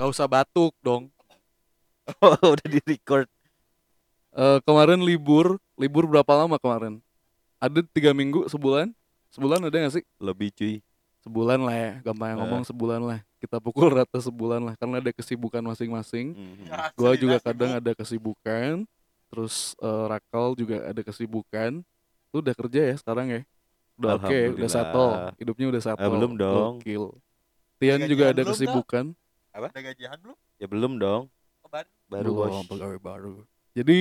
Gak usah batuk dong. Oh, udah di record. Eh, kemarin libur, libur berapa lama kemarin? Ada tiga minggu, sebulan? Sebulan ada gak sih? Lebih cuy. Sebulan lah ya, gampang Eh. ngomong sebulan lah. Kita pukul rata sebulan lah, karena ada kesibukan masing-masing. Mhm. Gua juga kadang ada kesibukan, terus eh, Rakal juga ada kesibukan. Lu udah kerja ya sekarang ya? Udah oke, udah Alhamdulillah. settle, hidupnya udah settle. belum dong. Gokil. Tian juga ada Dok? Kesibukan. Ada gajian belum? Ya belum dong. Oh, baru. Baru Belum, bos. pegawai baru. Jadi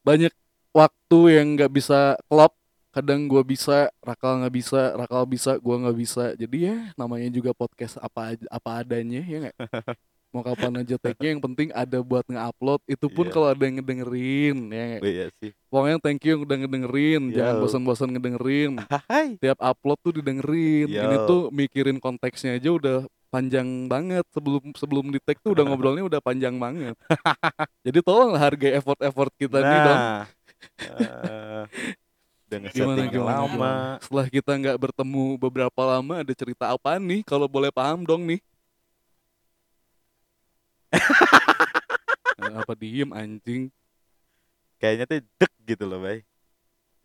banyak waktu yang nggak bisa klop. Kadang gua bisa, Rakal nggak bisa, Rakal bisa, gua nggak bisa. Jadi ya namanya juga podcast apa apa adanya ya nggak. Mau kapan aja tag-nya yang penting ada buat nge-upload. Itu pun Iya. kalau ada yang ngedengerin ya nggak. Iya sih. Pokoknya thank you yang udah ngedengerin. Jangan Yo. bosan-bosan ngedengerin. Hai. Tiap upload tuh didengerin. Ini Yo. tuh mikirin konteksnya aja udah panjang banget sebelum sebelum di tag tuh udah ngobrolnya udah panjang banget. Jadi tolong hargai effort-effort kita nih dong. Nah. eh, udah Gimana gimana, lama. gimana? Setelah kita nggak bertemu beberapa lama ada cerita apa nih? Kalau boleh paham dong nih. Eh, apa diem anjing? Kayaknya tuh dek gitu loh, Bay.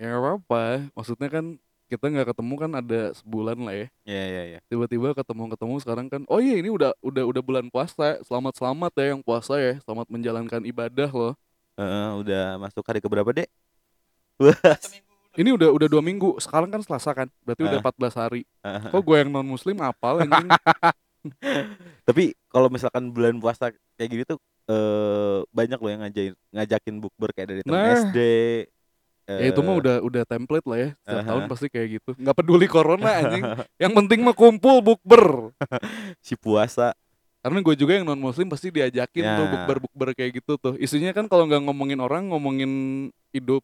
Ya nggak apa-apa. Maksudnya kan kita nggak ketemu kan ada sebulan lah ya. Iya, iya, iya. Tiba-tiba ketemu-ketemu sekarang kan. Oh iya ini udah udah udah bulan puasa. Selamat selamat ya yang puasa ya. Selamat menjalankan ibadah loh. Heeh, udah masuk hari keberapa, Dek? Ini udah udah dua minggu. Sekarang kan Selasa kan. Berarti udah Ah. 14 hari. Heeh. Kok gue yang non muslim apal anjing? Tapi kalau misalkan bulan puasa kayak gini tuh eh banyak loh yang ngajakin ngajakin bukber kayak dari teman Nah. SD. Ya itu mah eh, udah udah template lah ya. Setiap Aha. tahun pasti kayak gitu. Nggak peduli corona anjing. Yang penting mah kumpul bukber. si puasa. Karena gue juga yang non muslim pasti diajakin Ya. tuh bukber-bukber kayak gitu tuh. Isinya kan kalau nggak ngomongin orang ngomongin hidup.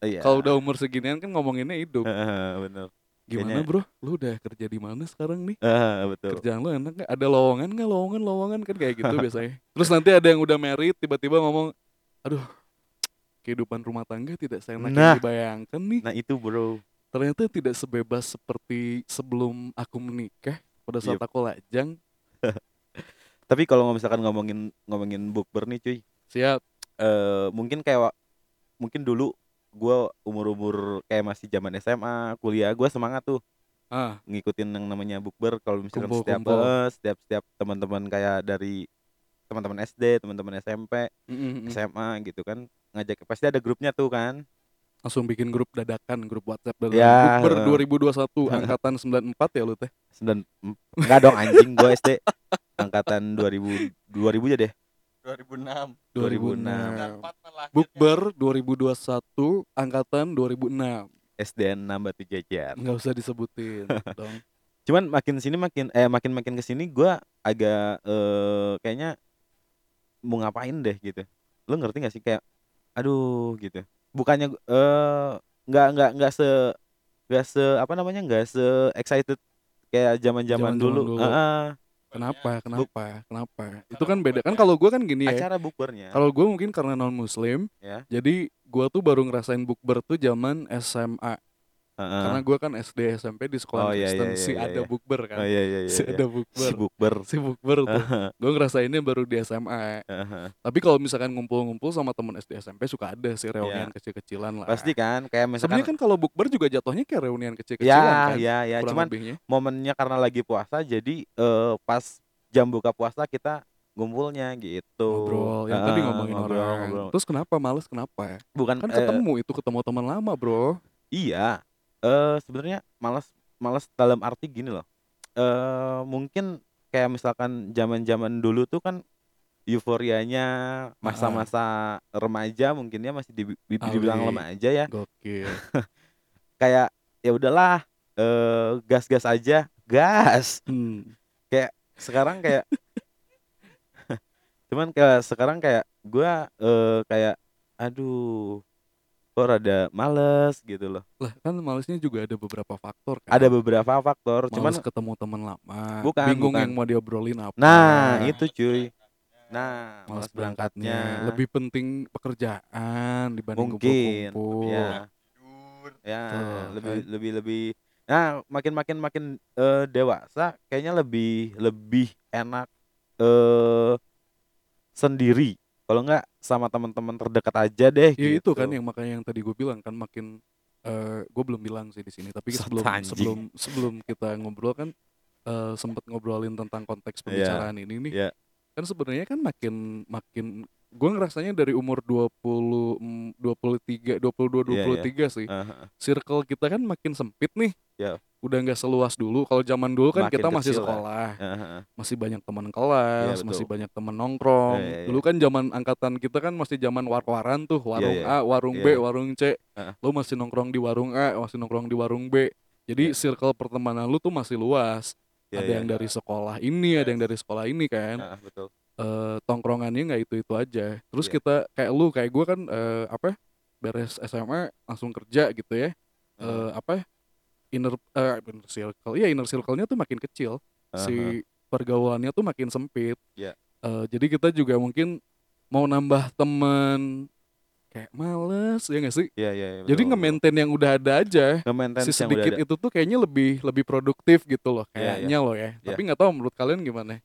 Iya. Kalau udah umur seginian kan ngomonginnya hidup. Heeh, bener. Gimana Kayaknya- bro? Lu udah kerja di mana sekarang nih? Heeh, betul. Kerjaan lu enak nggak? Ada lowongan nggak? Lowongan, lowongan kan kayak gitu biasanya. Terus nanti ada yang udah married tiba-tiba ngomong, aduh kehidupan rumah tangga tidak seenak Nah. yang dibayangkan nih. Nah, itu, Bro. ternyata tidak sebebas seperti sebelum aku menikah pada saat Yup. aku lajang Tapi kalau misalkan ngomongin ngomongin bukber nih, cuy. siap eh mungkin kayak mungkin dulu gua umur-umur kayak masih zaman SMA, kuliah gua semangat tuh ah ngikutin yang namanya bukber kalau misalkan Kumpul, setiap kumpul. eh, setiap setiap teman-teman kayak dari teman-teman SD, teman-teman SMP, mm, mm, mm. SMA gitu kan ngajak pasti ada grupnya tuh kan. langsung bikin grup dadakan grup WhatsApp dadakan Ya, Bukber heeh. 2021 angkatan 94 ya lu teh Sembilan enggak dong anjing gua SD angkatan 2000 2000 aja deh. 2006. 2006 94 malah Bukber 2021 angkatan 2006 SDN 6 Batu Jajar. nggak usah disebutin dong Cuman makin sini makin eh makin makin ke sini gua agak eh kayaknya mau ngapain deh gitu. Lu ngerti gak sih kayak aduh gitu. Bukannya eh nggak nggak nggak se nggak se apa namanya nggak se excited kayak zaman-zaman Zaman-zaman dulu. dulu. Heeh, kenapa kenapa kenapa itu kan beda kan kalau gue kan gini ya acara bukbernya. kalau gue mungkin karena non muslim Ya. jadi gue tuh baru ngerasain bukber tuh zaman SMA Heeh. karena gue kan SD SMP di sekolah Oh, iya, Kristen iya, si iya, ada iya. bukber kan Oh iya iya iya. si iya. ada bukber Si bukber. si bukber tuh Heeh, gue ngerasainnya baru di SMA heeh. tapi kalau misalkan ngumpul-ngumpul sama temen SD SMP suka ada sih reunian kecil-kecilan lah Iya. Pasti kan kayak misalkan sebenarnya kan kalau bukber juga jatuhnya kayak reunian kecil-kecilan ya kan ya ya kurang cuman lebihnya. momennya karena lagi puasa jadi eh, pas jam buka puasa kita ngumpulnya gitu. ngobrol yang tadi Heeh, ngomongin ngobrol, orang ngobrol. terus kenapa males kenapa Bukan kan eh, ketemu itu ketemu teman lama bro iya. Eh sebenarnya malas malas dalam arti gini loh. Eh mungkin kayak misalkan zaman-zaman dulu tuh kan euforianya masa-masa remaja mungkin ya masih di, di- dibilang wih. remaja ya. gokil Kayak ya udahlah eh gas-gas aja, gas. hmm. sekarang kayak cuman kayak sekarang kayak gua eh kayak aduh kok rada males gitu loh. Lah kan malesnya juga ada beberapa faktor kan. Ada beberapa faktor Males cuman ketemu teman lama Bukan, bingung bukan. yang mau diobrolin apa. Nah itu cuy. Nah Males males berangkatnya. lebih penting pekerjaan dibanding mungkin kumpul-kumpul. ya Tidur. ya Tuh, lebih kan. lebih lebih. Nah makin makin makin eh, dewasa kayaknya lebih lebih enak eh sendiri. Kalau nggak sama teman-teman terdekat aja deh Ya gitu. itu kan yang makanya yang tadi gue bilang kan makin eh gue belum bilang sih di sini tapi sebelum anjing. sebelum sebelum kita ngobrol kan eh sempat ngobrolin tentang konteks Iya. pembicaraan ini nih. Iya. Kan sebenarnya kan makin makin gue ngerasanya dari umur 20 mm, 23 22 Iya, 23 sih. Ah, ah. Circle kita kan makin sempit nih. Iya. Udah nggak seluas dulu. Kalau zaman dulu kan Makin kita masih lah. sekolah, Ah, ah, ah. masih banyak teman kelas, Iya, masih banyak teman nongkrong. Iya, iya, iya. Dulu kan zaman angkatan kita kan masih zaman war-waran tuh, warung iya. A, warung B, Iya. warung C. Heeh. Lu masih nongkrong di warung A, masih nongkrong di warung B. Jadi Iya. circle pertemanan lu tuh masih luas. Iya, ada iya. yang dari sekolah ini, ada yang dari sekolah ini kan. Ah, ah, betul. Eh, tongkrongannya nggak itu-itu aja. Terus Iya. kita kayak lu, kayak gue kan eh, apa? Beres SMA langsung kerja gitu ya. Eh, apa? Inner eh, inner circle. Iya, inner circle-nya tuh makin kecil. Ah, ah. Si pergaulannya tuh makin sempit. Iya. Eh, jadi kita juga mungkin mau nambah temen kayak males ya nggak sih? Iya, iya, iya, Jadi nge-maintain yang udah ada aja. Nge-maintain Si yang udah sedikit ada. itu tuh kayaknya lebih lebih produktif gitu loh Iya, iya. kayaknya loh ya. Iya. Tapi nggak tahu menurut kalian gimana?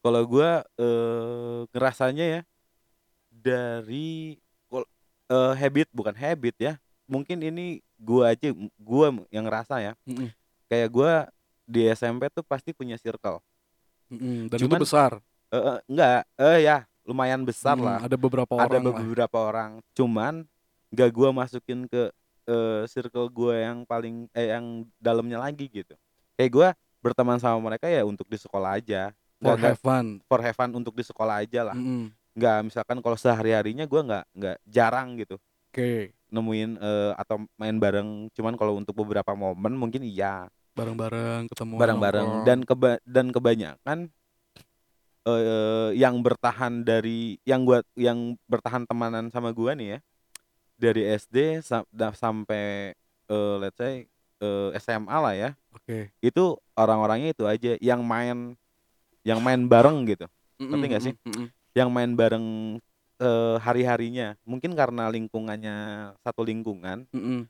Kalau gua eh ngerasanya ya dari eh, habit bukan habit ya. Mungkin ini gua aja gua yang ngerasa ya. Mm-mm. Kayak gua di SMP tuh pasti punya circle. Mm-mm, Dan Cuman- itu besar. Eh enggak, eh ya lumayan besar Mm, lah. Ada beberapa Ada orang lah. beberapa orang. Cuman gak gua masukin ke eh, circle gua yang paling eh yang dalamnya lagi gitu. Kayak gua berteman sama mereka ya untuk di sekolah aja. For nggak- have fun. for have fun untuk di sekolah aja lah. Mm-mm. nggak misalkan kalau sehari harinya gua nggak nggak jarang gitu Oke, nemuin eh, atau main bareng cuman kalau untuk beberapa momen mungkin iya bareng-bareng ketemu bareng-bareng dan keba dan kebanyakan eh yang bertahan dari yang gua yang bertahan temanan sama gua nih ya dari SD sa- da- sampai eh, let's say eh, SMA lah ya Oke. itu orang-orangnya itu aja yang main yang main bareng gitu Ngerti nggak sih? Mm-mm. yang main bareng eh, hari-harinya mungkin karena lingkungannya satu lingkungan Mm-mm,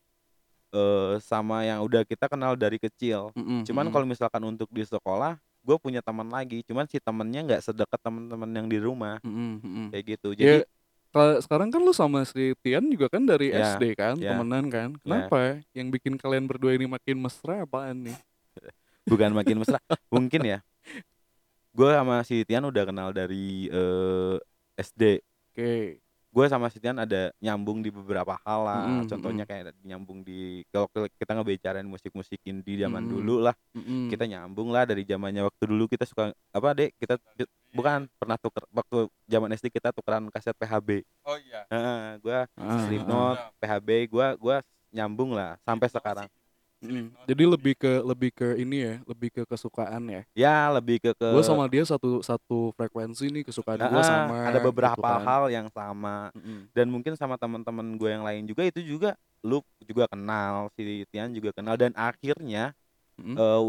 eh, sama yang udah kita kenal dari kecil mm-mm, cuman kalau misalkan untuk di sekolah gue punya teman lagi cuman si temennya nggak sedekat teman-teman yang di rumah mm-mm. kayak gitu Ya, jadi kalau sekarang kan lu sama si Tian juga kan dari Ya, SD kan, ya. temenan kan. Kenapa? Yang bikin kalian berdua ini makin mesra apaan nih? bukan makin mesra mungkin ya gue sama si Tian udah kenal dari eh, SD Oke. gue sama si Tian ada nyambung di beberapa hal lah Mm-mm, contohnya kayak nyambung di kalau kita ngebicarain musik-musik indie zaman Mm-mm. dulu lah Mm-mm. kita nyambung lah dari zamannya waktu dulu kita suka apa dek kita bukan pernah tuker waktu zaman SD kita tukeran kaset PHB Oh iya. Heeh, gua Ah, Slipknot PHB gua gua nyambung lah sampai sekarang Mm. Jadi lebih ke lebih ke ini ya, lebih ke kesukaan ya. ya lebih ke ke Gue sama dia satu satu frekuensi nih kesukaan gue Heeh, sama. ada beberapa gitu kan. hal yang sama Mm-mm. dan mungkin sama teman-teman gue yang lain juga itu juga lu juga kenal si Tian juga kenal dan akhirnya Mm-mm. eh,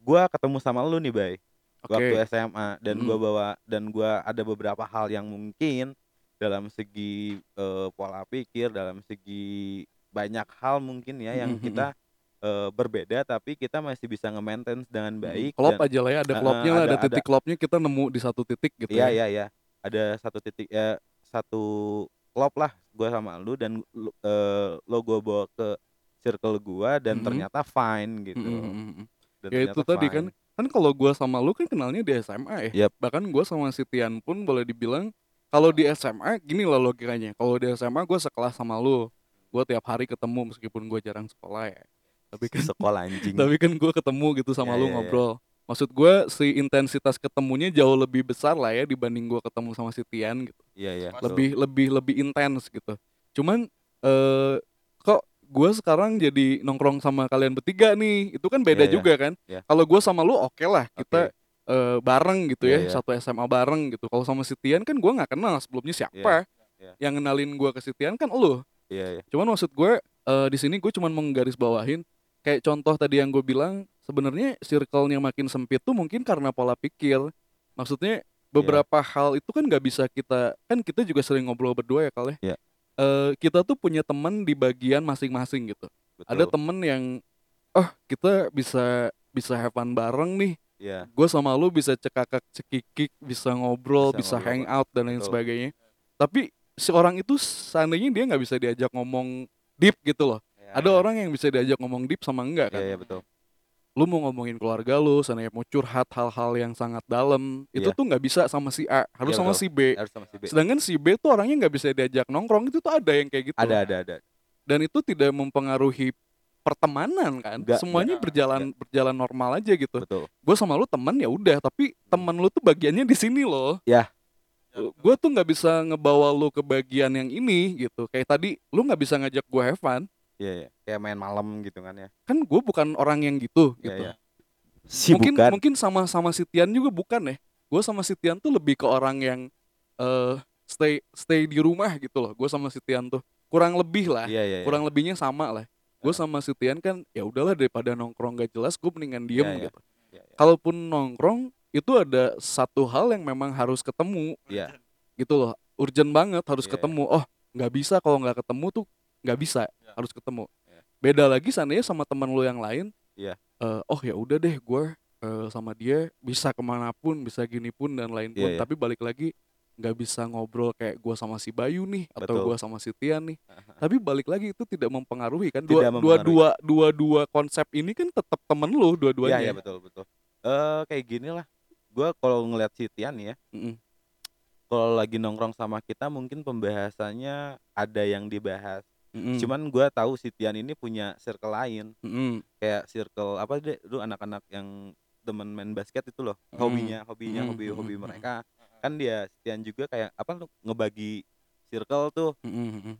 gua ketemu sama lu nih bay Oke. waktu SMA dan Mm. gua bawa dan gua ada beberapa hal yang mungkin dalam segi eh, pola pikir dalam segi banyak hal mungkin ya yang Mm-mm, kita eh, berbeda tapi kita masih bisa nge-maintain dengan baik Klop dan- aja lah ya, ada klopnya lah, ada, ada- titik klopnya kita nemu di satu titik gitu Iya ya. iya iya. Ada satu titik ya satu klop lah gua sama lu dan lu, eh, lo gua bawa ke circle gua dan Mhm. ternyata fine gitu. Mm-mm, mm-mm. Dan Ya itu tadi fine. kan, kan kalau gue sama lu kan kenalnya di SMA ya. Yap. Bahkan gue sama si Tian pun boleh dibilang kalau di SMA gini lah logikanya. Kalau di SMA gue sekelas sama lu, gue tiap hari ketemu meskipun gue jarang sekolah ya. Tapi kan sekolah anjing. tapi kan gue ketemu gitu sama Ya, lu ya, ya. ngobrol. Maksud gue si intensitas ketemunya jauh lebih besar lah ya dibanding gue ketemu sama si Tian gitu. Iya iya. Betul. Lebih lebih lebih intens gitu. Cuman eh kok gue sekarang jadi nongkrong sama kalian bertiga nih, itu kan beda Iya, iya. juga kan. Iya. Kalau gue sama lu oke lah kita eh, bareng gitu Iya, ya, iya. satu SMA bareng gitu. Kalau sama si Tian kan gue nggak kenal sebelumnya siapa. Iya. Yang kenalin gue ke si Tian kan lu. Iya iya. Cuman maksud gue eh, di sini gue cuman menggaris bawahin kayak contoh tadi yang gue bilang sebenarnya circle-nya makin sempit tuh mungkin karena pola pikir. Maksudnya beberapa hal itu kan nggak bisa kita kan kita juga sering ngobrol berdua ya kali. Iya. Eh, kita tuh punya teman di bagian masing-masing gitu. Betul. Ada temen yang oh kita bisa bisa have fun bareng nih. Iya. gue sama lu bisa cekakak cekikik bisa ngobrol Bisa bisa, ngobrol, hangout dan lain Betul. sebagainya tapi si orang itu seandainya dia nggak bisa diajak ngomong deep gitu loh ada orang yang bisa diajak ngomong deep sama enggak kan Iya, iya betul. lu mau ngomongin keluarga lu seandainya mau curhat hal-hal yang sangat dalam itu Iya. tuh nggak bisa sama si A harus Iya, sama betul. si B Harus sama si B. sedangkan si B tuh orangnya nggak bisa diajak nongkrong itu tuh ada yang kayak gitu Ada ada ada. dan itu tidak mempengaruhi pertemanan kan Enggak, semuanya enggak, berjalan berjalan normal aja gitu Betul. gue sama lu teman ya udah tapi teman lu tuh bagiannya di sini loh Ya. gue tuh nggak bisa ngebawa lu ke bagian yang ini gitu kayak tadi lu nggak bisa ngajak gue have fun Iya, iya. Kayak main malam gitu kan ya. kan gue bukan orang yang gitu Iya, gitu iya. Si mungkin bukan. mungkin sama sama si Tian juga bukan ya gue sama si Tian tuh lebih ke orang yang eh stay stay di rumah gitu loh gue sama si Tian tuh kurang lebih lah Iya, iya. iya. kurang lebihnya sama lah gue sama si Tian kan ya udahlah daripada nongkrong gak jelas gue mendingan diem Iya, iya. gitu Iya, iya. kalaupun nongkrong itu ada satu hal yang memang harus ketemu Iya. gitu loh urgent banget harus Iya, ketemu oh nggak bisa kalau nggak ketemu tuh nggak bisa Iya. harus ketemu Iya. beda lagi seandainya sama teman lu yang lain Iya. eh, oh ya udah deh gue eh, sama dia bisa ke mana pun bisa gini pun dan lain pun Iya, iya. tapi balik lagi nggak bisa ngobrol kayak gue sama si Bayu nih atau Betul. gue sama si Tian nih tapi balik lagi itu tidak mempengaruhi kan dua Tidak dua mempengaruhi. dua dua dua konsep ini kan tetap temen lu Iya, dua-duanya iya betul, betul. Eh kayak gini lah. Gua kalau ngeliat si Tian ya, Mm-mm. kalau lagi nongkrong sama kita mungkin pembahasannya ada yang dibahas. Mm-mm. Cuman gua tahu si Tian ini punya circle lain, Mm-mm. kayak circle apa deh, lu anak-anak yang demen main basket itu loh, Mm. hobinya, hobinya, Mm, hobi-hobi mm, mm, mereka. Kan dia si Tian juga kayak apa tuh ngebagi circle tuh, Mm-mm. Mm-mm.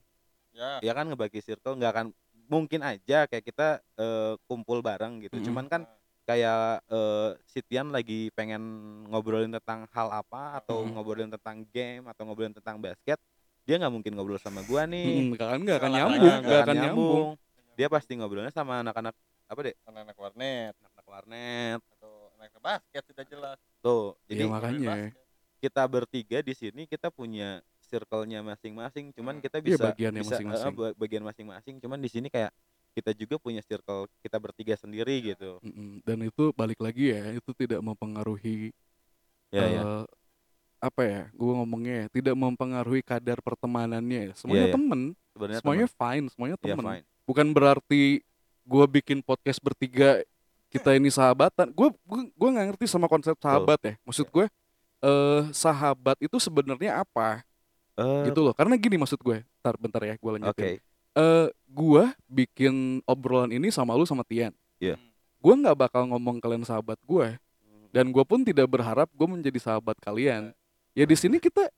Ya. ya kan ngebagi circle nggak akan mungkin aja kayak kita eh, kumpul bareng gitu. Mm-mm. Cuman kan kayak eh, si Tian lagi pengen ngobrolin tentang hal apa atau Mm. ngobrolin tentang game atau ngobrolin tentang basket dia nggak mungkin ngobrol sama gua nih. Mm-mm. kan nggak akan nyambung nggak akan nyambung. dia pasti ngobrolnya sama anak-anak apa deh anak-anak warnet. Anak warnet. Atau anak basket sudah jelas. Tuh Iya, jadi makanya. Kita bertiga di sini kita punya circle-nya masing-masing. Cuman Hmm. kita Iya, bisa bagiannya bisa eh, masing-masing. ba- bagian masing-masing. Cuman di sini kayak kita juga punya circle kita bertiga sendiri gitu. Dan itu balik lagi ya itu tidak mempengaruhi ya ya eh, apa ya gue ngomongnya ya, tidak mempengaruhi kadar pertemanannya ya. semuanya Iya, iya. temen. Sebenarnya semuanya teman. fine semuanya Iya, temen. fine. bukan berarti gue bikin podcast bertiga kita ini sahabatan. Gue gue nggak ngerti sama konsep sahabat ya. Maksud gue eh sahabat itu sebenarnya apa? Eh, gitu loh. Karena gini maksud gue bentar bentar ya gue lanjutin. Eh gue bikin obrolan ini sama lu sama Tian. Iya. gue nggak bakal ngomong kalian sahabat gue dan gue pun tidak berharap gue menjadi sahabat kalian ya di sini kita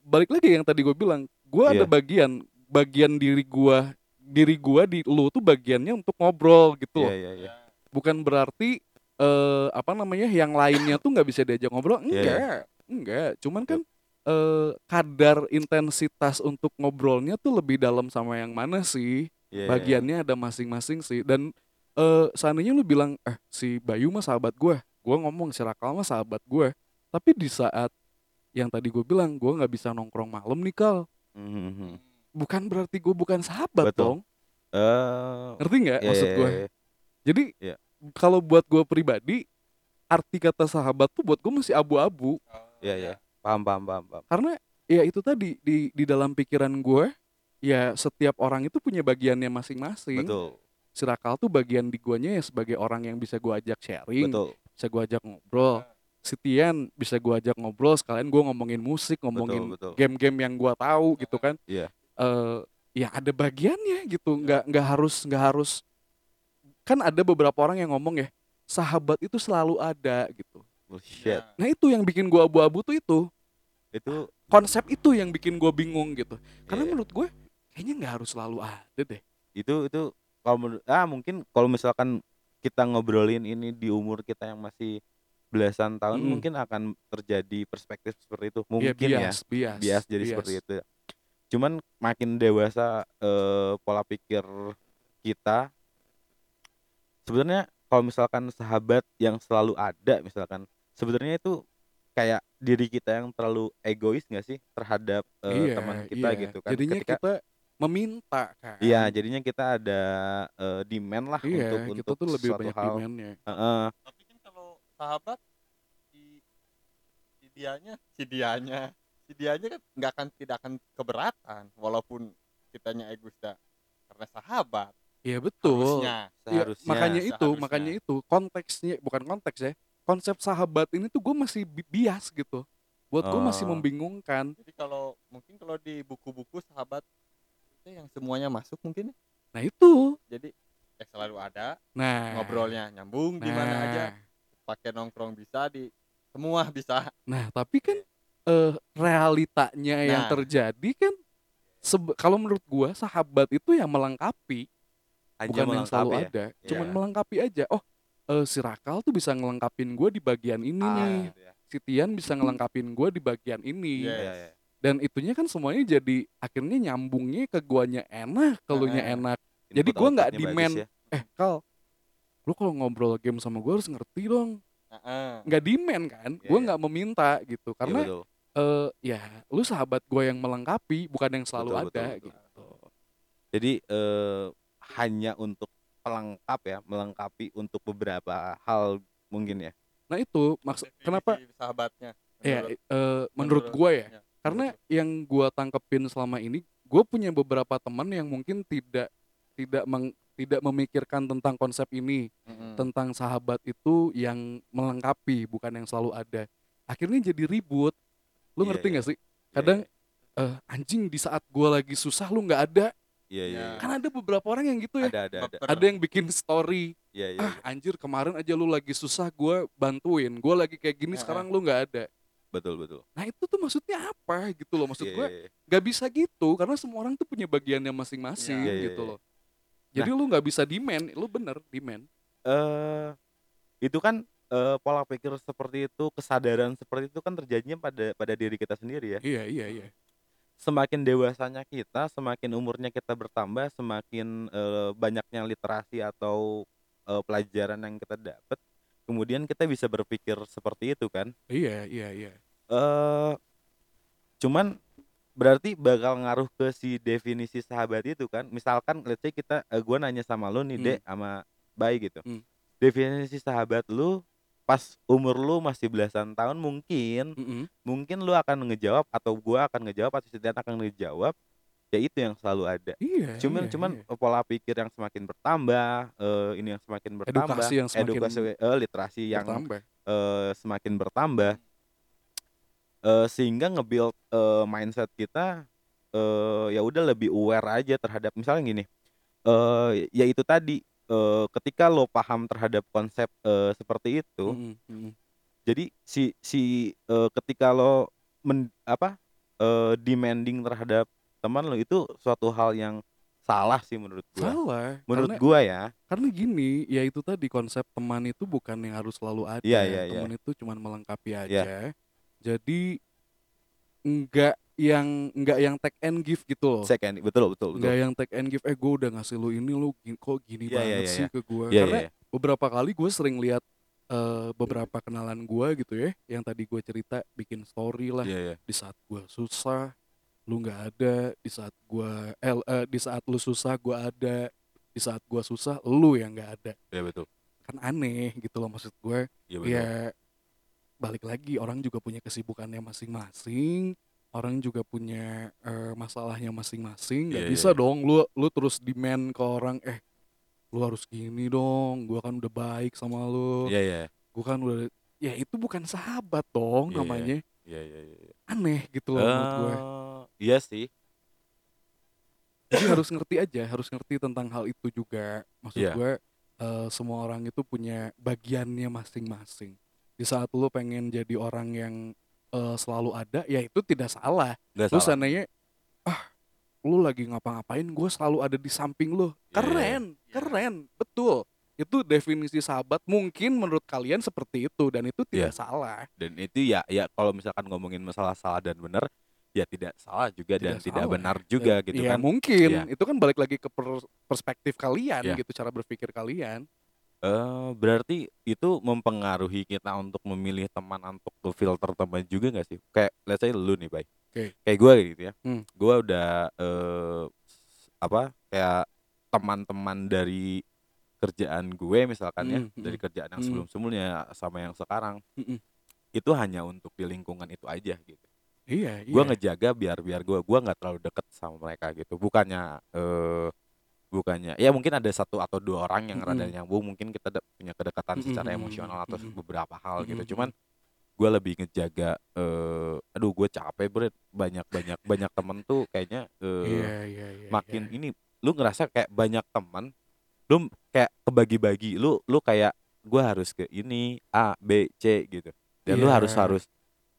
balik lagi yang tadi gue bilang. Gue ada Iya. bagian bagian diri gue diri gue di lu tuh bagiannya untuk ngobrol gitu Iya, loh. Iya, iya. bukan berarti eh apa namanya yang lainnya tuh nggak bisa diajak ngobrol. Iya, enggak enggak. Cuman kan eh kadar intensitas untuk ngobrolnya tuh lebih dalam sama yang mana sih? Iya. bagiannya ada masing-masing sih. Dan eh seandainya lu bilang eh si Bayu mah sahabat gue gue ngomong si Rakal mah sahabat gue tapi di saat yang tadi gue bilang gue nggak bisa nongkrong malam nih kal Mhm. bukan berarti gue bukan sahabat Betul. dong Eh, ngerti nggak iya, maksud iya, gue iya. jadi Iya. kalau buat gue pribadi arti kata sahabat tuh buat gue masih abu-abu Iya, iya. Paham, paham, paham, paham. karena ya itu tadi di di dalam pikiran gue ya setiap orang itu punya bagiannya masing-masing Betul, si Rakal tuh bagian di guanya ya sebagai orang yang bisa gue ajak sharing betul. bisa gue ajak ngobrol si Tian bisa gue ajak ngobrol sekalian gue ngomongin musik ngomongin betul. game-game yang gue tahu gitu kan Iya. Eh, ya ada bagiannya gitu nggak nggak harus nggak harus kan ada beberapa orang yang ngomong ya sahabat itu selalu ada gitu Bullshit. Ya. nah itu yang bikin gue abu-abu tuh itu Itu konsep itu yang bikin gue bingung gitu karena Iya. menurut gue kayaknya nggak harus selalu ada deh itu itu kalau menurut ah mungkin kalau misalkan kita ngobrolin ini di umur kita yang masih belasan tahun Mm-mm. mungkin akan terjadi perspektif seperti itu. Ya, mungkin ya. bias, bias bias jadi seperti itu. Cuman makin dewasa eh, pola pikir kita sebenarnya kalau misalkan sahabat yang selalu ada misalkan sebenarnya itu kayak diri kita yang terlalu egois nggak sih terhadap eh, Iya, teman kita iya. gitu kan? Jadinya Ketika- kita meminta kan? Iya, jadinya kita ada eh, demand lah iya untuk kita untuk tuh lebih banyak hal. demandnya. Tapi kan kalau sahabat si si dianya si dianya si dianya kan nggak akan tidak akan keberatan walaupun kitanya egoista karena sahabat Iya betul. harusnya Iya, seharusnya makanya itu, seharusnya. makanya itu konteksnya bukan konteks ya. Konsep sahabat ini tuh gue masih bi- bias gitu. Buat gue masih Oh. membingungkan. jadi kalau mungkin kalau di buku-buku sahabat itu yang semuanya masuk mungkin ya. Nah itu. jadi ya selalu ada Nah. ngobrolnya nyambung di mana nah, aja pakai nongkrong bisa di semua bisa Nah, tapi kan eh realitanya yang Nah. terjadi kan kalau menurut gua sahabat itu yang melengkapi, hanya bukan yang selalu melengkapi ya ada. Cuman Iya. melengkapi aja. Oh, eh, si Rakal tuh bisa ngelengkapin gua di bagian ini Ah, nih. gitu ya. Si Tian bisa ngelengkapin gua di bagian ini. Iya. Iya, iya. Dan itunya kan semuanya jadi akhirnya nyambungnya ke guanya enak, ke lu nya Heeh. enak. Jadi gua nggak demand. ya. Eh, Kal, lu kalau ngobrol game sama gua harus ngerti dong. Nggak demand kan? Iya, Gua iya. nggak meminta gitu. Iya, Karena betul. eh ya lu sahabat gue yang melengkapi bukan yang selalu Betul, betul, ada betul. gitu Jadi eh, hanya untuk pelengkap ya, melengkapi untuk beberapa hal mungkin ya. nah itu maksud kenapa sahabatnya ya menurut- eh, menurut gue ya ya, karena menurut yang gue tangkepin selama ini gue punya beberapa teman yang mungkin tidak tidak meng- tidak memikirkan tentang konsep ini lu. Mm-mm. tentang sahabat itu yang melengkapi bukan yang selalu ada akhirnya jadi ribut lu Iya, ngerti iya. nggak sih Iya, kadang eh, anjing di saat gue lagi susah lu nggak ada Iya, iya. Ya. iya. kan ada beberapa orang yang gitu ya Ada, ada, ada. Ada yang bikin story Iya, iya. ah anjir kemarin aja lu lagi susah gue bantuin gue lagi kayak gini Heeh. sekarang lu nggak ada Betul, betul. nah itu tuh maksudnya apa gitu loh maksud Iya, gue iya, iya. nggak bisa gitu karena semua orang tuh punya bagiannya masing-masing Iya, iya, gitu iya. loh jadi lu nggak bisa demand lu bener demand eh itu kan eh, pola pikir seperti itu, kesadaran seperti itu kan terjadinya pada pada diri kita sendiri ya. iya iya iya Semakin dewasanya kita, semakin umurnya kita bertambah, semakin eh, banyaknya literasi atau eh, pelajaran yang kita dapat, kemudian kita bisa berpikir seperti itu kan. iya iya iya eh cuman berarti bakal ngaruh ke si definisi sahabat itu kan. Misalkan let's say kita eh, gua nanya sama lu nih, Hmm. Dek sama Bay gitu. Hmm. Definisi sahabat lu pas umur lu masih belasan tahun mungkin Mm-mm. mungkin lu akan ngejawab atau gua akan ngejawab atau si Tian akan ngejawab ya itu yang selalu ada iya cuman iya, cuman iya. pola pikir yang semakin bertambah eh, ini yang semakin bertambah Edukasi yang semakin edukasi eh, literasi yang bertambah eh, semakin bertambah eh, sehingga nge-build eh, mindset kita eh, ya udah lebih aware aja terhadap misalnya gini eh ya itu tadi eh, ketika lo paham terhadap konsep eh, seperti itu Mm-mm, mm-mm. jadi si si eh, ketika lo men, apa eh, demanding terhadap teman lo itu suatu hal yang salah sih menurut gua salah menurut karena, gua ya karena gini ya itu tadi konsep teman itu bukan yang harus selalu ada Iya, iya, iya. teman itu cuman melengkapi aja Iya. Jadi enggak yang enggak yang take and give gitu loh second betul betul betul Nggak yang take and give, eh gue udah ngasih lu ini, lu gi- kok gini Iya, iya, banget iya, sih iya. ke gue. Iya, Karena iya, iya. beberapa kali gue sering lihat eh, beberapa kenalan gue gitu ya, yang tadi gue cerita bikin story lah Iya, iya. di saat gue susah, lu nggak ada, di saat gue, eh, eh, di saat lu susah gue ada, di saat gue susah lu yang nggak ada. Iya, betul Kan aneh gitu loh maksud gue. iya betul Ya balik lagi orang juga punya kesibukannya masing-masing. Orang juga punya eh, masalahnya masing-masing. Gak Iya, iya, bisa iya. dong lu lu terus demand ke orang eh lu harus gini dong. Gua kan udah baik sama lu. iya iya Gua kan udah ya itu bukan sahabat dong Iya, iya. namanya. iya iya iya Aneh gitu loh menurut gue. Eh, iya sih Jadi harus ngerti aja, harus ngerti tentang hal itu juga. Maksud Iya. gue eh, semua orang itu punya bagiannya masing-masing. Di saat lu pengen jadi orang yang eh, selalu ada, ya itu tidak salah. nggak Lu salah seandainya ah lu lagi ngapa-ngapain, gue selalu ada di samping lu. Iya, Keren, iya. keren, betul. Itu definisi sahabat mungkin menurut kalian seperti itu dan itu tidak Iya. salah. dan itu ya ya kalau misalkan ngomongin masalah salah dan benar ya tidak salah juga dan Tidak tidak salah. benar juga gitu ya kan mungkin Iya. itu kan balik lagi ke per- perspektif kalian Iya. gitu, cara berpikir kalian. Eh berarti itu mempengaruhi kita untuk memilih teman untuk filter teman juga nggak sih? Kayak let's say lu nih, Bay. Oke. Kayak gue gitu ya. Hmm. Gue udah eh apa kayak teman-teman dari kerjaan gue misalkan ya Mm, mm, dari kerjaan yang mm. sebelum-sebelumnya sama yang sekarang Mm-mm. itu hanya untuk di lingkungan itu aja gitu iya iya gue ngejaga biar biar gue gua nggak terlalu deket sama mereka gitu bukannya eh bukannya ya mungkin ada satu atau dua orang yang rada Mm-mm. nyambung mungkin kita punya kedekatan Mm-mm, secara mm-mm, emosional atau mm-mm. beberapa hal gitu Mm-mm, cuman gue lebih ngejaga eh aduh gue capek bro banyak banyak banyak temen tuh kayaknya eh iya iya iya makin iya. ini lu ngerasa kayak banyak temen lu kayak kebagi-bagi lu lu kayak gue harus ke ini A B C gitu dan lu Iya. harus harus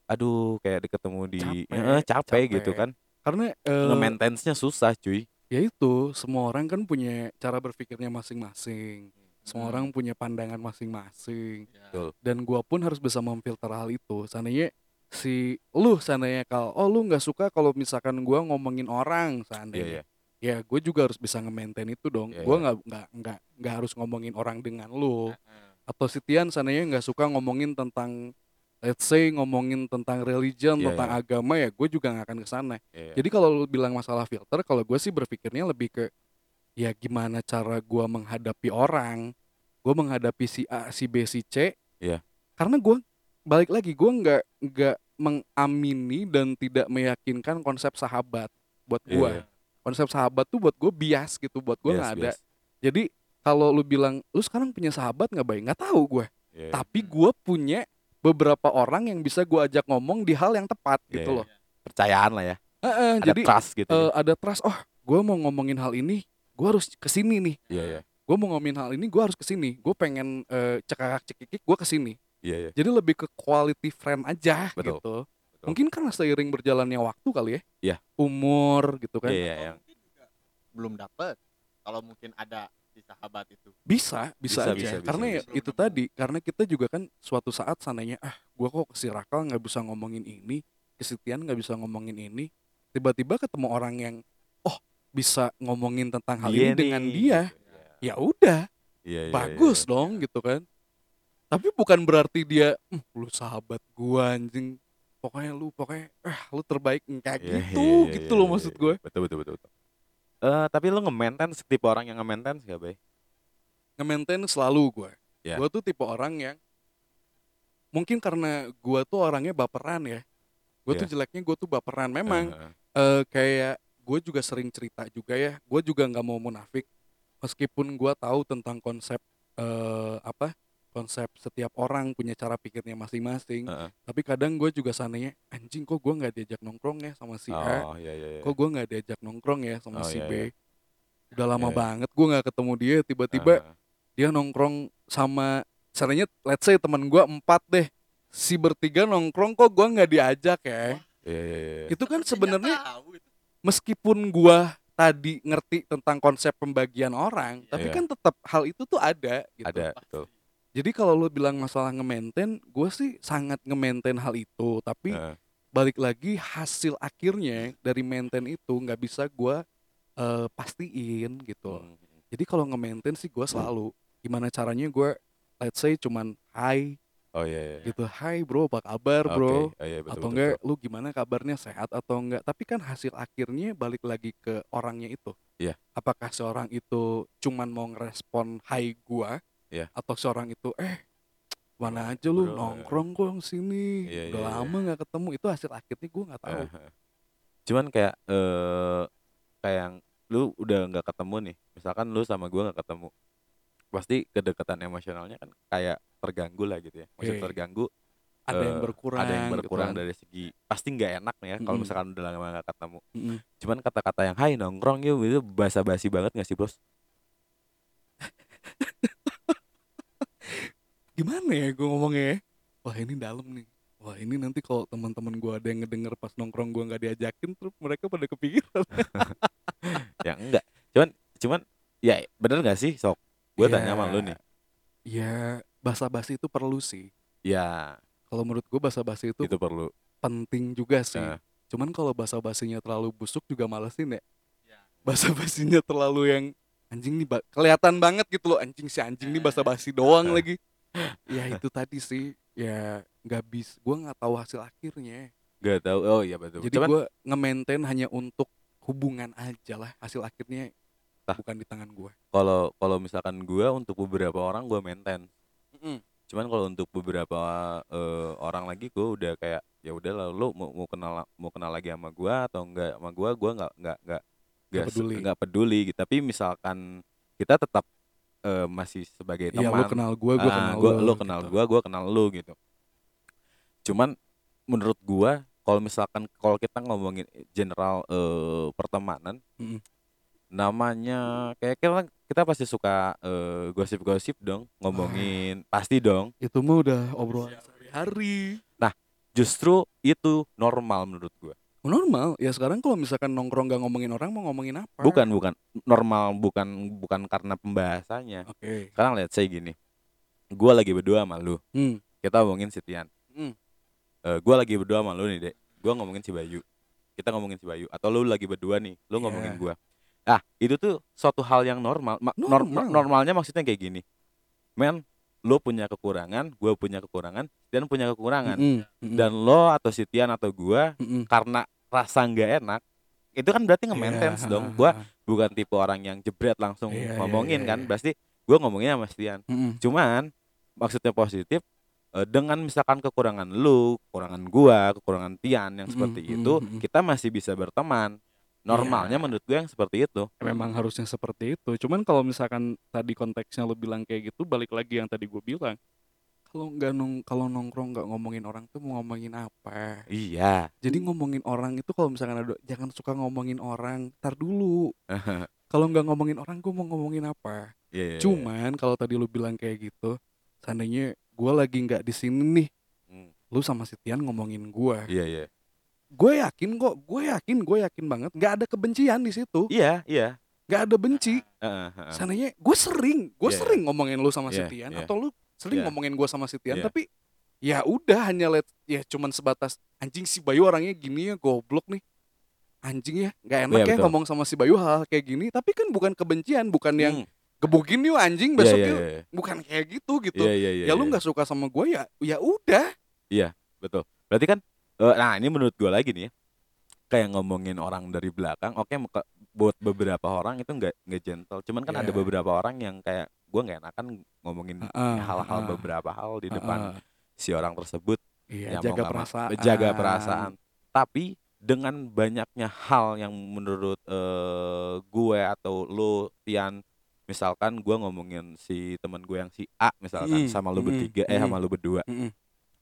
aduh kayak ketemu di Capek, Eh, capek, gitu capek. kan karena eh, nge-maintainnya susah cuy ya itu semua orang kan punya cara berpikirnya masing-masing semua Hmm. orang punya pandangan masing-masing Ya. Betul. dan gua pun harus bisa memfilter hal itu seandainya si lu seandainya kalau oh lu nggak suka kalau misalkan gua ngomongin orang iya seandainya iya ya gue juga harus bisa nge-maintain itu dong Iya, gua iya. nggak nggak nggak nggak harus ngomongin orang dengan lu Heeh. atau si Tian seandainya nggak suka ngomongin tentang let's say ngomongin tentang religion Iya, tentang iya. agama ya gue juga nggak akan ke sana iya jadi kalau lu bilang masalah filter, kalau gue sih berpikirnya lebih ke ya gimana cara gua menghadapi orang, gue menghadapi si A, si B, si C. Iya. Karena gue balik lagi gue nggak nggak mengamini dan tidak meyakinkan konsep sahabat buat Iya, gue. iya. Konsep sahabat tuh buat gue bias gitu, buat gue nggak ada. bias. Jadi kalau lu bilang lu sekarang punya sahabat nggak baik, nggak tahu gue. Iya, iya. Tapi gue punya beberapa orang yang bisa gue ajak ngomong di hal yang tepat Iya, gitu iya. loh. percayaan lah ya. Heeh, ada jadi trust gitu eh, ya. ada trust oh gue mau ngomongin hal ini gue harus ke sini nih. Iya iya. Gue mau ngomongin hal ini gue harus ke sini gue pengen eh, cekakak cekikik gue ke sini iya iya. Jadi lebih ke quality friend aja Betul, gitu. Betul. mungkin karena seiring berjalannya waktu kali ya. Iya. umur gitu kan. Iya iya Atau yang mungkin juga belum dapet. Kalau mungkin ada si sahabat itu. Bisa bisa, Bisa, aja. bisa, bisa, karena ya bisa. itu tadi karena kita juga kan suatu saat sananya ah gue kok ke si Rakal nggak bisa ngomongin ini kesetiaan nggak bisa ngomongin ini. Tiba-tiba ketemu orang yang oh bisa ngomongin tentang hal ini Dia dengan nih, dia. gitu. ya. Udah. Iya, iya, bagus iya. dong gitu kan. Tapi bukan berarti dia "Hmm, lu sahabat gua anjing. Pokoknya lu pokoknya eh lu terbaik kayak Iya, gitu iya, iya, gitu iya, loh iya, maksud iya. gue betul betul betul betul Eh, tapi lu nge-maintain tipe orang yang nge-maintain gak bay nge-maintain selalu gue Ya. gue tuh tipe orang yang mungkin karena gua tuh orangnya baperan ya gue tuh Iya. jeleknya gue tuh baperan memang Heeh. eh kayak gue juga sering cerita juga ya gue juga nggak mau munafik meskipun gue tahu tentang konsep eh apa konsep setiap orang punya cara pikirnya masing-masing Heeh. tapi kadang gue juga sananya anjing kok gue nggak diajak nongkrong ya sama si A oh iya iya iya kok gue nggak diajak nongkrong ya sama Oh, si iya, B iya. udah lama Iya, iya. banget gue nggak ketemu dia tiba-tiba Heeh. dia nongkrong sama caranya let's say teman gue empat deh si bertiga nongkrong kok gue nggak diajak ya iya iya iya itu kan sebenarnya meskipun gua tadi ngerti tentang konsep pembagian orang, tapi Iya. kan tetap hal itu tuh ada gitu. ada betul Jadi kalau lu bilang masalah nge-maintain, gua sih sangat nge-maintain hal itu, tapi Heeh. balik lagi hasil akhirnya dari maintain itu nggak bisa gua eh, pastiin gitu. Hmm. Jadi kalau nge-maintain sih gua selalu gimana caranya gua let's say cuman hi oh iya iya gitu, hi bro, apa kabar bro? Oh, iya, betul, atau betul, enggak betul. lu gimana kabarnya sehat atau enggak tapi kan hasil akhirnya balik lagi ke orangnya itu Iya. apakah seorang itu cuman mau ngerespon hai gua Iya. atau seorang itu eh mana aja Bro, lu nongkrong kok sini Iya, udah iya, iya. lama nggak ketemu itu hasil akhirnya gua nggak tahu cuman kayak eh kayak yang lu udah nggak ketemu nih misalkan lu sama gua nggak ketemu pasti kedekatan emosionalnya kan kayak terganggu lah gitu ya maksud Oke. terganggu ada yang eh, berkurang ada yang gitu berkurang kan. dari segi pasti nggak enak nih ya kalau Mm-mm. misalkan udah lama nggak ketemu Mm-mm. cuman kata-kata yang hai nongkrong yuk itu basa-basi banget nggak sih bos gimana ya gua ngomongnya ya? wah ini dalam nih wah ini nanti kalau teman-teman gua ada yang ngedenger pas nongkrong gua nggak diajakin terus mereka pada kepikiran ya enggak cuman cuman ya bener nggak sih sok gue Ya, tanya sama lu nih ya basa-basi itu perlu sih ya kalau menurut gue basa-basi itu itu perlu penting juga sih. Cuman kalau basa-basinya terlalu busuk juga malesin ya. Ya. Basa-basinya terlalu yang anjing nih ba- kelihatan banget gitu loh anjing si anjing nih basa-basi doang Nah. lagi. Ya itu tadi sih. Ya nggak bis gue nggak tahu hasil akhirnya. Gak tahu. Oh iya betul. Jadi gue nge-maintain hanya untuk hubungan aja lah. Hasil akhirnya Tah. bukan di tangan gue kalau kalau misalkan gua untuk beberapa orang gua maintain. Cuman kalau untuk beberapa eh, orang lagi gue udah kayak ya udah lah lu mau, mau kenal mau kenal lagi sama gua atau enggak sama gua? Gua nggak nggak nggak nggak peduli. nggak peduli. Tapi misalkan kita tetap eh, masih sebagai Iya teman. lu kenal gue gue Ah, kenal gua, lu lu kenal gitu. gua gua kenal lu gitu. Cuman menurut gua kalau misalkan kalau kita ngomongin general eh, pertemanan Mm-mm. namanya kayak kita kita pasti suka eh, gosip-gosip dong ngomongin pasti dong. Itu mah udah obrolan sehari-hari. Justru itu normal menurut gua normal. Ya sekarang kalau misalkan nongkrong gak ngomongin orang mau ngomongin apa? Bukan bukan. Normal bukan bukan karena pembahasannya. Oke. Sekarang lihat saya gini. Gua lagi berdua sama lu. Hmm. kita ngomongin si Tian Hmm. Eh, gua lagi berdua sama lu nih dek. Gua ngomongin si Bayu. Kita ngomongin si Bayu. Atau lu lagi berdua nih. Lu Iya. ngomongin gua. Ah itu tuh suatu hal yang normal. Ma- nor- Normal. normalnya maksudnya kayak gini. Men lu punya kekurangan gua punya kekurangan dan punya kekurangan. Mm-mm, mm-mm, dan lo atau si Tian atau gua mm-mm. karena rasa nggak enak itu kan berarti nge-maintenance Iya, dong gua bukan tipe orang yang jebret langsung Iya, iya, ngomongin iya, kan iya. berarti gua ngomongin sama si Tian Mm-mm. cuman maksudnya positif eh, dengan misalkan kekurangan lu kekurangan gua kekurangan Tian yang seperti Mm, itu mm, mm. kita masih bisa berteman normalnya Iya. menurut gue yang seperti itu memang harusnya seperti itu cuman kalau misalkan tadi konteksnya lo bilang kayak gitu balik lagi yang tadi gue bilang kalau nggak nong kalau nongkrong nggak ngomongin orang tuh mau ngomongin apa? Iya. Jadi ngomongin orang itu kalau misalkan ada jangan suka ngomongin orang tar dulu. Kalau nggak ngomongin orang gue mau ngomongin apa? Iya, iya, iya. cuman kalau tadi lu bilang kayak gitu seandainya gue lagi nggak di sini nih Hmm, lu sama si Tian ngomongin gue iya iya. Gue yakin kok gue yakin gue yakin banget nggak ada kebencian di situ. Iya iya. Nggak ada benci. Heeh, heeh. seandainya gue sering gue Iya, sering ngomongin lu sama si Iya, Tian iya. atau lu sering Iya. ngomongin gue sama si Tian Iya. tapi ya udah hanya let ya cuman sebatas anjing si Bayu orangnya gini ya goblok nih anjing ya nggak enak Iya, ya betul. ngomong sama si Bayu hal, -hal kayak gini tapi kan bukan kebencian bukan yang Hmm, gebukin yuk anjing iya, besok iya, yuk iya. bukan kayak gitu gitu Iya, iya, iya, ya lu iya. nggak suka sama gue ya ya udah betul berarti kan eh, nah ini menurut gue lagi nih ya kayak ngomongin orang dari belakang oke muka- buat beberapa orang itu nggak nggak gentle cuman kan ada Iya. beberapa orang yang kayak gue nggak enakan ngomongin hal-hal heeh, beberapa hal di depan heeh. si orang tersebut iya yang jaga mau- perasaan jaga perasaan tapi dengan banyaknya hal yang menurut eh, gue atau lo Tian misalkan gue ngomongin si teman gue yang si A misalkan Mm, sama lo mm, bertiga eh mm. sama lo berdua Mm-mm.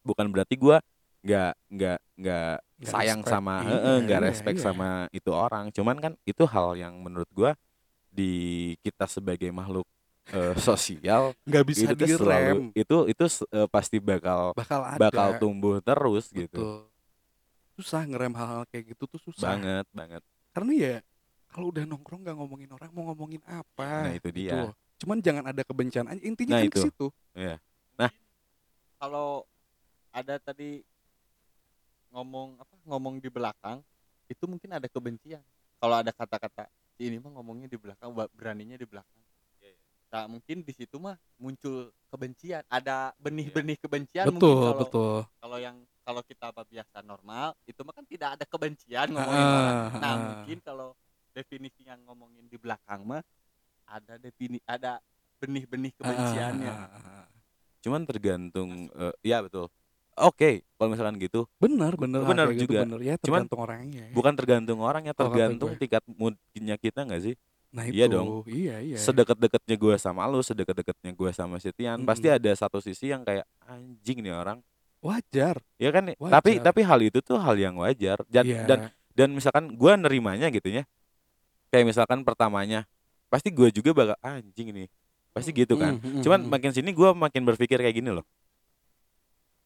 bukan berarti gue nggak nggak nggak sayang respect. sama Iya, heeh, nggak iya, respect iya. sama itu orang cuman kan itu hal yang menurut gue di kita sebagai makhluk eh, sosial nggak bisa itu direm selalu itu itu eh, pasti bakal bakal ada bakal tumbuh terus gitu Betul. susah ngerem hal-hal kayak gitu tuh susah banget banget karena ya kalau udah nongkrong nggak ngomongin orang mau ngomongin apa Nah, itu gitu dia. loh. cuman jangan ada kebencian aja. intinya Nah, kan ke itu. situ kalau ada tadi ngomong apa ngomong di belakang itu mungkin ada kebencian kalau ada kata-kata "Si ini mah ngomongnya di belakang beraninya di belakang nah mungkin di situ mah muncul kebencian. Ada benih-benih kebencian mungkin betul kalau betul. kalau yang kalau kita apa biasa normal itu mah kan tidak ada kebencian ngomongin Ah, orang. Nah ah. mungkin kalau definisi yang ngomongin di belakang mah ada defini ada benih-benih kebenciannya Ah, ah, ah, ah. cuman tergantung eh, ya betul. Oke kalau misalkan gitu. Benar benar. Hal Benar gitu juga. benar. Ya Cuman tergantung orangnya ya. bukan tergantung orangnya tergantung tingkat moodnya kita nggak sih nah itu iya dong. iya iya sedekat-dekatnya gue sama lu sedekat-dekatnya gue sama si Tian Mm-mm. pasti ada satu sisi yang kayak anjing nih orang wajar ya kan Wajar. tapi tapi hal itu tuh hal yang wajar dan Iya. dan dan misalkan gue nerimanya gitu ya kayak misalkan pertamanya pasti gue juga bakal anjing nih pasti gitu kan Mm, mm, cuman mm. makin sini gue makin berpikir kayak gini loh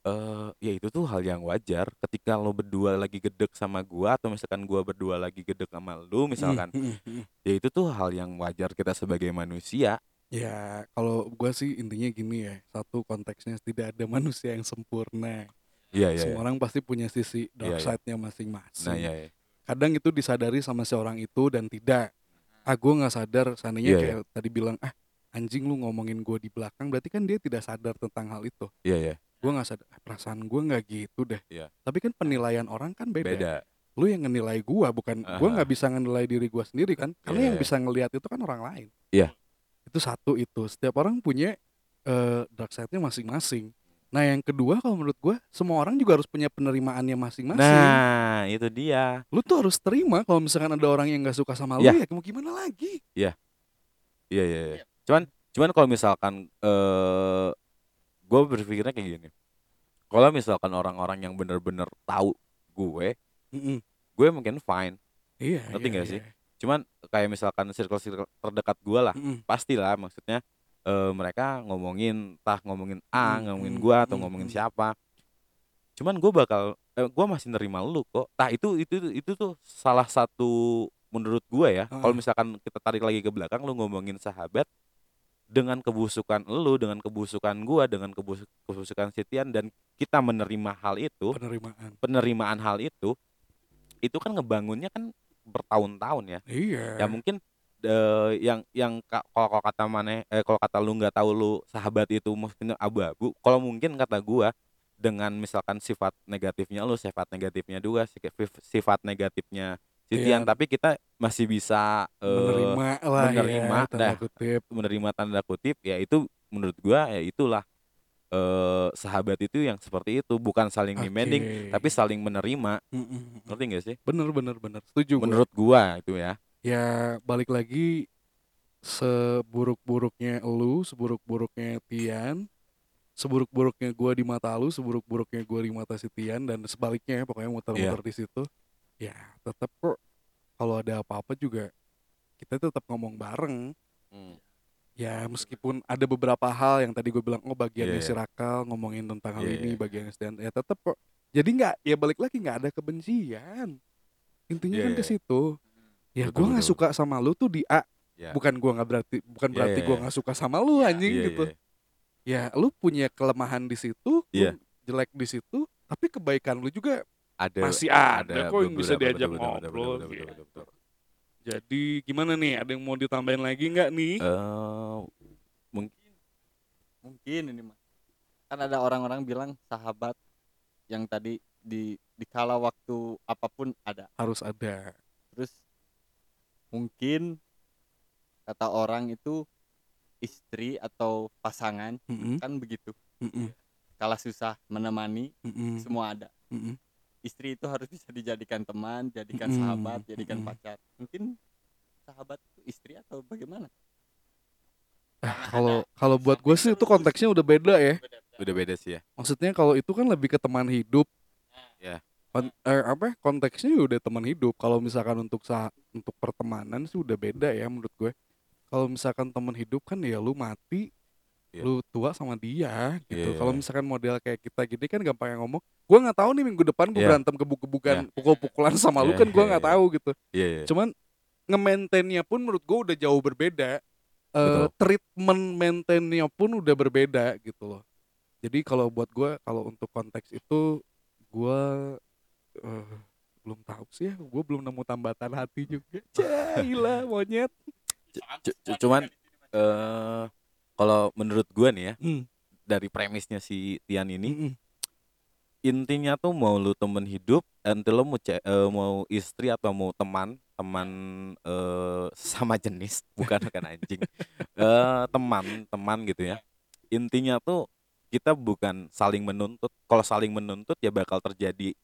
eh ya itu tuh hal yang wajar. Ketika lo berdua lagi gedek sama gua atau misalkan gua berdua lagi gedek sama lu misalkan Mm, mm, mm. ya itu tuh hal yang wajar kita sebagai manusia. Ya kalau gua sih intinya gini ya satu konteksnya tidak ada manusia yang sempurna. Iya iya semua iya. orang pasti punya sisi dark Iya, iya. side-nya masing-masing. Nah iya iya. Kadang itu disadari sama seorang itu dan tidak. Ah gue nggak sadar seandainya Iya, kayak tadi bilang ah anjing lu ngomongin gue di belakang berarti kan dia tidak sadar tentang hal itu. Iya iya gue nggak sadar perasaan gue nggak gitu deh Iya. tapi kan penilaian orang kan beda, beda lu yang ngenilai gua bukan gua Aha. nggak bisa ngenilai diri gua sendiri kan karena yang Iya. bisa ngelihat itu kan orang lain Iya. itu satu itu setiap orang punya eh, dark side-nya masing-masing nah yang kedua kalau menurut gua semua orang juga harus punya penerimaannya masing-masing Nah, itu dia. lu tuh harus terima kalau misalkan ada orang yang nggak suka sama lu Iya. ya mau gimana lagi Iya, iya, iya. Cuman cuman kalau misalkan eh gue berpikirnya kayak gini. Kalau misalkan orang-orang yang bener-bener tahu gue, gue mungkin fine. iya Ngerti iya, nggak sih? iya. Cuman kayak misalkan circle-circle terdekat gue lah, Mm-mm. pastilah maksudnya eh mereka ngomongin, entah ngomongin A, Mm, ngomongin mm, gua atau mm, ngomongin mm. siapa. Cuman gue bakal, eh, gue masih nerima lu kok. Nah itu itu itu tuh salah satu menurut gue ya. Kalau misalkan kita tarik lagi ke belakang, lu ngomongin sahabat dengan kebusukan lu, dengan kebusukan gua, dengan kebus- kebusukan Sitian dan kita menerima hal itu, penerimaan penerimaan hal itu, itu kan ngebangunnya kan bertahun-tahun ya. iya Ya mungkin eh, yang yang ka- kalau kalau kata mana eh kalau kata lu nggak tahu lu sahabat itu mungkin abu-abu. Kalau mungkin kata gua dengan misalkan sifat negatifnya lu, sifat negatifnya juga, sif- sifat negatifnya Sitian, Iya. tapi kita masih bisa eh, menerima lah menerima, ya, tanda dah. kutip menerima tanda kutip ya itu menurut gua ya itulah eh sahabat itu yang seperti itu bukan saling demanding Oke. tapi saling menerima Mm-mm. ngerti gak sih bener bener bener setuju gua. menurut gua itu ya ya balik lagi seburuk-buruknya lu seburuk-buruknya Tian seburuk-buruknya gua di mata lu seburuk-buruknya gua di mata si Tian dan sebaliknya pokoknya muter-muter Iya. di situ ya tetap kok kalau ada apa-apa juga kita tetap ngomong bareng. Ya meskipun ada beberapa hal yang tadi gue bilang oh bagiannya Iya, si Rakal ngomongin tentang hal Iya, ini iya. bagiannya si Tian ya tetap kok. Jadi nggak ya balik lagi nggak ada kebencian. Intinya Iya, kan ke iya. situ. Ya gue nggak suka sama lu tuh di A. Ya bukan gua nggak berarti bukan Iya, berarti iya, gua iya. nggak suka sama lu anjing Iya, gitu. iya. ya lu punya kelemahan di situ Iya. jelek di situ tapi kebaikan lu juga ada masih ada, kok yang bisa diajak betul, betul, betul, ngobrol betul, betul, gitu. betul, betul. jadi gimana nih? Ada yang mau ditambahin lagi nggak nih? Eh, mungkin ini mah kan ada orang-orang bilang sahabat yang tadi di di kala waktu apa pun ada. Harus ada. Terus mungkin kata orang itu istri atau pasangan Mm-mm, kan begitu. Mm-mm, kala susah menemani mm-mm, semua ada. Mm-mm. Istri itu harus bisa dijadikan teman jadikan Mm-mm, sahabat jadikan mm-mm. pacar. Mungkin sahabat itu istri atau bagaimana? Ah, kalau kalau buat gue sih itu konteksnya udah beda ya. Udah beda sih ya. Maksudnya kalau itu kan lebih ke teman hidup. Ya. Kon- eh, apa konteksnya ya udah teman hidup. Kalau misalkan untuk sah untuk pertemanan sih udah beda ya menurut gue. Kalau misalkan teman hidup kan ya lu mati Iya. lu tua sama dia gitu Iya. kalau misalkan model kayak kita gini kan gampang yang ngomong gue nggak tahu nih minggu depan gue Iya. berantem kebuk-kebukan pukul-pukulan sama lu Iya, kan gue iya, nggak iya. tahu gitu iya iya. cuman nge-maintainnya pun menurut gue udah jauh berbeda Betul. treatment maintainnya pun udah berbeda gitu loh jadi kalau buat gue kalau untuk konteks itu gue eh, belum tahu sih ya gue belum nemu tambatan hati juga Cailah monyet C- c- cuman eh kalau menurut gua nih ya Hmm, dari premisnya si Tian ini mm-mm. intinya tuh mau lu temen hidup nanti lu mau ce- eh, mau istri atau mau teman teman eh sama jenis bukan bukan anjing. Eh teman teman gitu ya. Intinya tuh kita bukan saling menuntut. Kalau saling menuntut ya bakal terjadi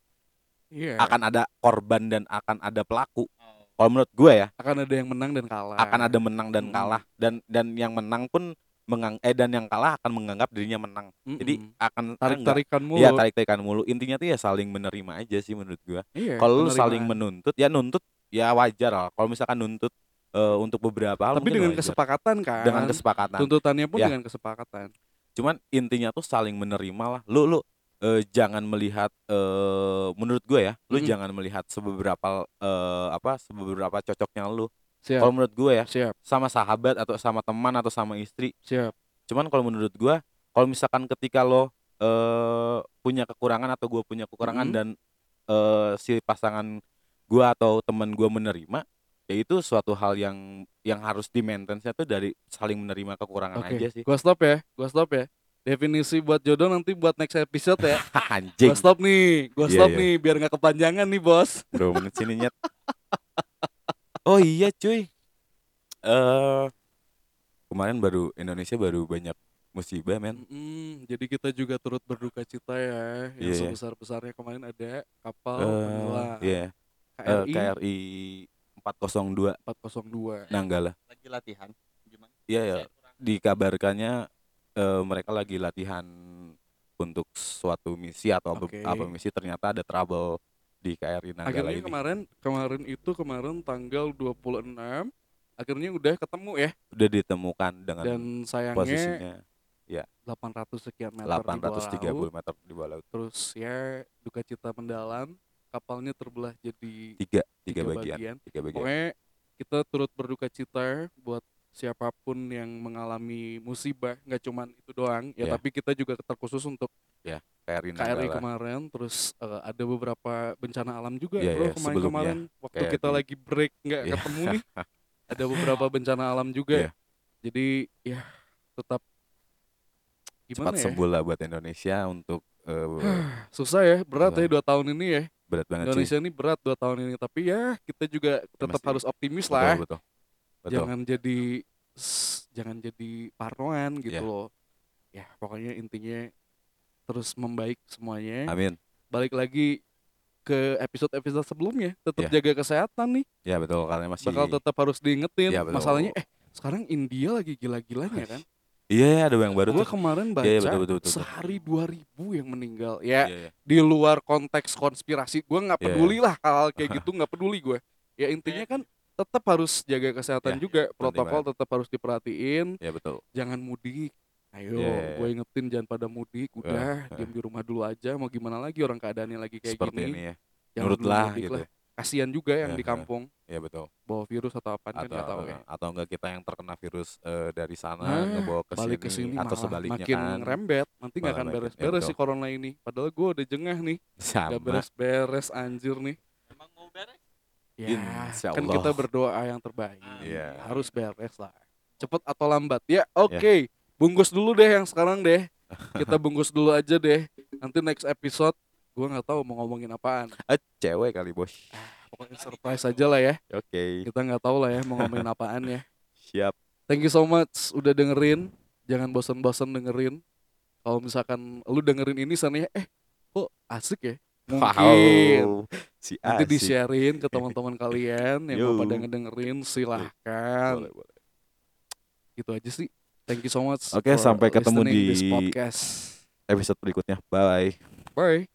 iya. akan ada korban dan akan ada pelaku. Kalau menurut gue ya akan ada yang menang dan kalah. akan ada menang dan Mm. kalah. Dan dan yang menang pun mengang eh dan yang kalah akan menganggap dirinya menang. Jadi Mm-mm. akan tarik tarikan mulu. Iya tarik tarikan mulu. Intinya tuh ya saling menerima aja sih menurut gua. Iya, kalau lu saling menuntut ya nuntut ya wajar lah. Kalau misalkan nuntut eh, untuk beberapa hal tapi dengan wajar. kesepakatan kan. Dengan kesepakatan. Tuntutannya pun Ya. dengan kesepakatan. Cuman intinya tuh saling menerima lah. Lu lu eh, jangan melihat eh, menurut gue ya lu Mm-mm. jangan melihat sebeberapa eh, apa sebeberapa cocoknya lu siap kalau menurut gue ya siap sama sahabat atau sama teman atau sama istri siap cuman kalau menurut gue kalau misalkan ketika lo eh, punya kekurangan atau gue punya kekurangan Mm-mm. dan eh, si pasangan gue atau teman gue menerima ya itu suatu hal yang yang harus di maintenance tuh dari saling menerima kekurangan Oke, aja sih gua stop ya, gua stop ya. definisi buat jodoh nanti buat next episode ya. Anjing. Gua stop nih, gua Iya, stop iya. nih biar nggak kepanjangan nih bos. Bro, menit sini nyet. Oh iya cuy. Eh kemarin baru Indonesia baru banyak musibah men. Mm, jadi kita juga turut berduka cita ya. Yang Iya, iya. sebesar besarnya kemarin ada kapal Eh tenggelam iya. Eh, KRI, KRI 402 402. Nanggala. lagi latihan gimana Iya ya. Kurang- Dikabarkannya eh, mereka lagi latihan untuk suatu misi atau apa- Oke. apa misi ternyata ada trouble di KRI Nanggala Akhirnya ini. kemarin kemarin itu kemarin tanggal 26 akhirnya udah ketemu ya Udah ditemukan dengan dan sayangnya posisinya 800 sekian meter di bawah 830 laut. meter di bawah laut. Terus ya duka cita mendalam, kapalnya terbelah jadi Tiga, tiga, tiga bagian, bagian. tiga bagian. Pokoknya kita turut berduka cita buat siapa pun yang mengalami musibah, nggak cuman itu doang ya, Ya. tapi kita juga terkhusus untuk KRI KRI Nanggala. kemarin, terus eh, ada beberapa bencana alam juga Iya, bro iya, kemarin-kemarin waktu Kayak kita di- lagi break nggak Iya. ketemu nih, ada beberapa bencana alam juga. Iya. Jadi ya tetap gimana Cepat ya? sembuh lah buat Indonesia untuk eh, Susah ya, berat Susah. ya dua tahun ini ya. berat banget sih. Indonesia ini berat dua tahun ini, tapi ya kita juga tetap mesti- harus optimis Betul, lah. betul. Betul. Jangan jadi jangan jadi parnoan gitu Iya. loh. Ya pokoknya intinya terus membaik semuanya. Amin. Balik lagi ke episode-episode sebelumnya, tetap Iya. jaga kesehatan nih. Ya betul karena masih Bakal tetap harus diingetin. Iya, betul. Masalahnya eh sekarang India lagi gila-gilanya kan. Iya, iya, ada yang baru Gua tuh. kemarin baca Iya, iya, betul, betul, betul, betul. sehari 2000 yang meninggal. Ya Iya, iya. di luar konteks konspirasi gue nggak Iya. peduli lah hal kayak gitu nggak peduli gue ya intinya kan tetap harus jaga kesehatan Iya, juga protokol banget. tetap harus diperhatiin Ya betul. jangan mudik ayo Iya, iya, gue ingetin jangan pada mudik udah iya. diam di rumah dulu aja mau gimana lagi orang keadaannya lagi kayak Seperti gini ini ya. jangan Nurutlah gitu. lah. kasihan juga yang Iya, di iya. kampung Ya betul. bawa virus atau apa kan Atau nggak tahu ya atau enggak kita yang terkena virus eh, dari sana Nah, ngebawa ke balik ke sini sini atau sebaliknya makin kan. rembet nanti nggak akan iya, beres-beres betul. si corona ini padahal gue udah jengah nih nggak beres-beres anjir nih emang mau beres Ya, Insya kan Allah. kita berdoa yang terbaik. Iya. Harus beres lah. Cepet atau lambat. Ya, oke. Bungkus dulu deh yang sekarang deh. Kita bungkus dulu aja deh. Nanti next episode gua nggak tahu mau ngomongin apaan. Ah, cewek kali bos. Pokoknya surprise aja lah ya. Oke. Kita nggak tahu lah ya mau ngomongin apaan ya. Siap. Thank you so much udah dengerin. Jangan bosan-bosan dengerin. Kalau misalkan lu dengerin ini sana eh kok asik ya? Mungkin. Wow. Si Nanti asik. di-sharein ke teman-teman kalian yang mau pada ngedengerin silahkan. Boleh, boleh. gitu aja sih. Thank you so much. Oke, for sampai ketemu di- podcast. Episode berikutnya. Bye. Bye.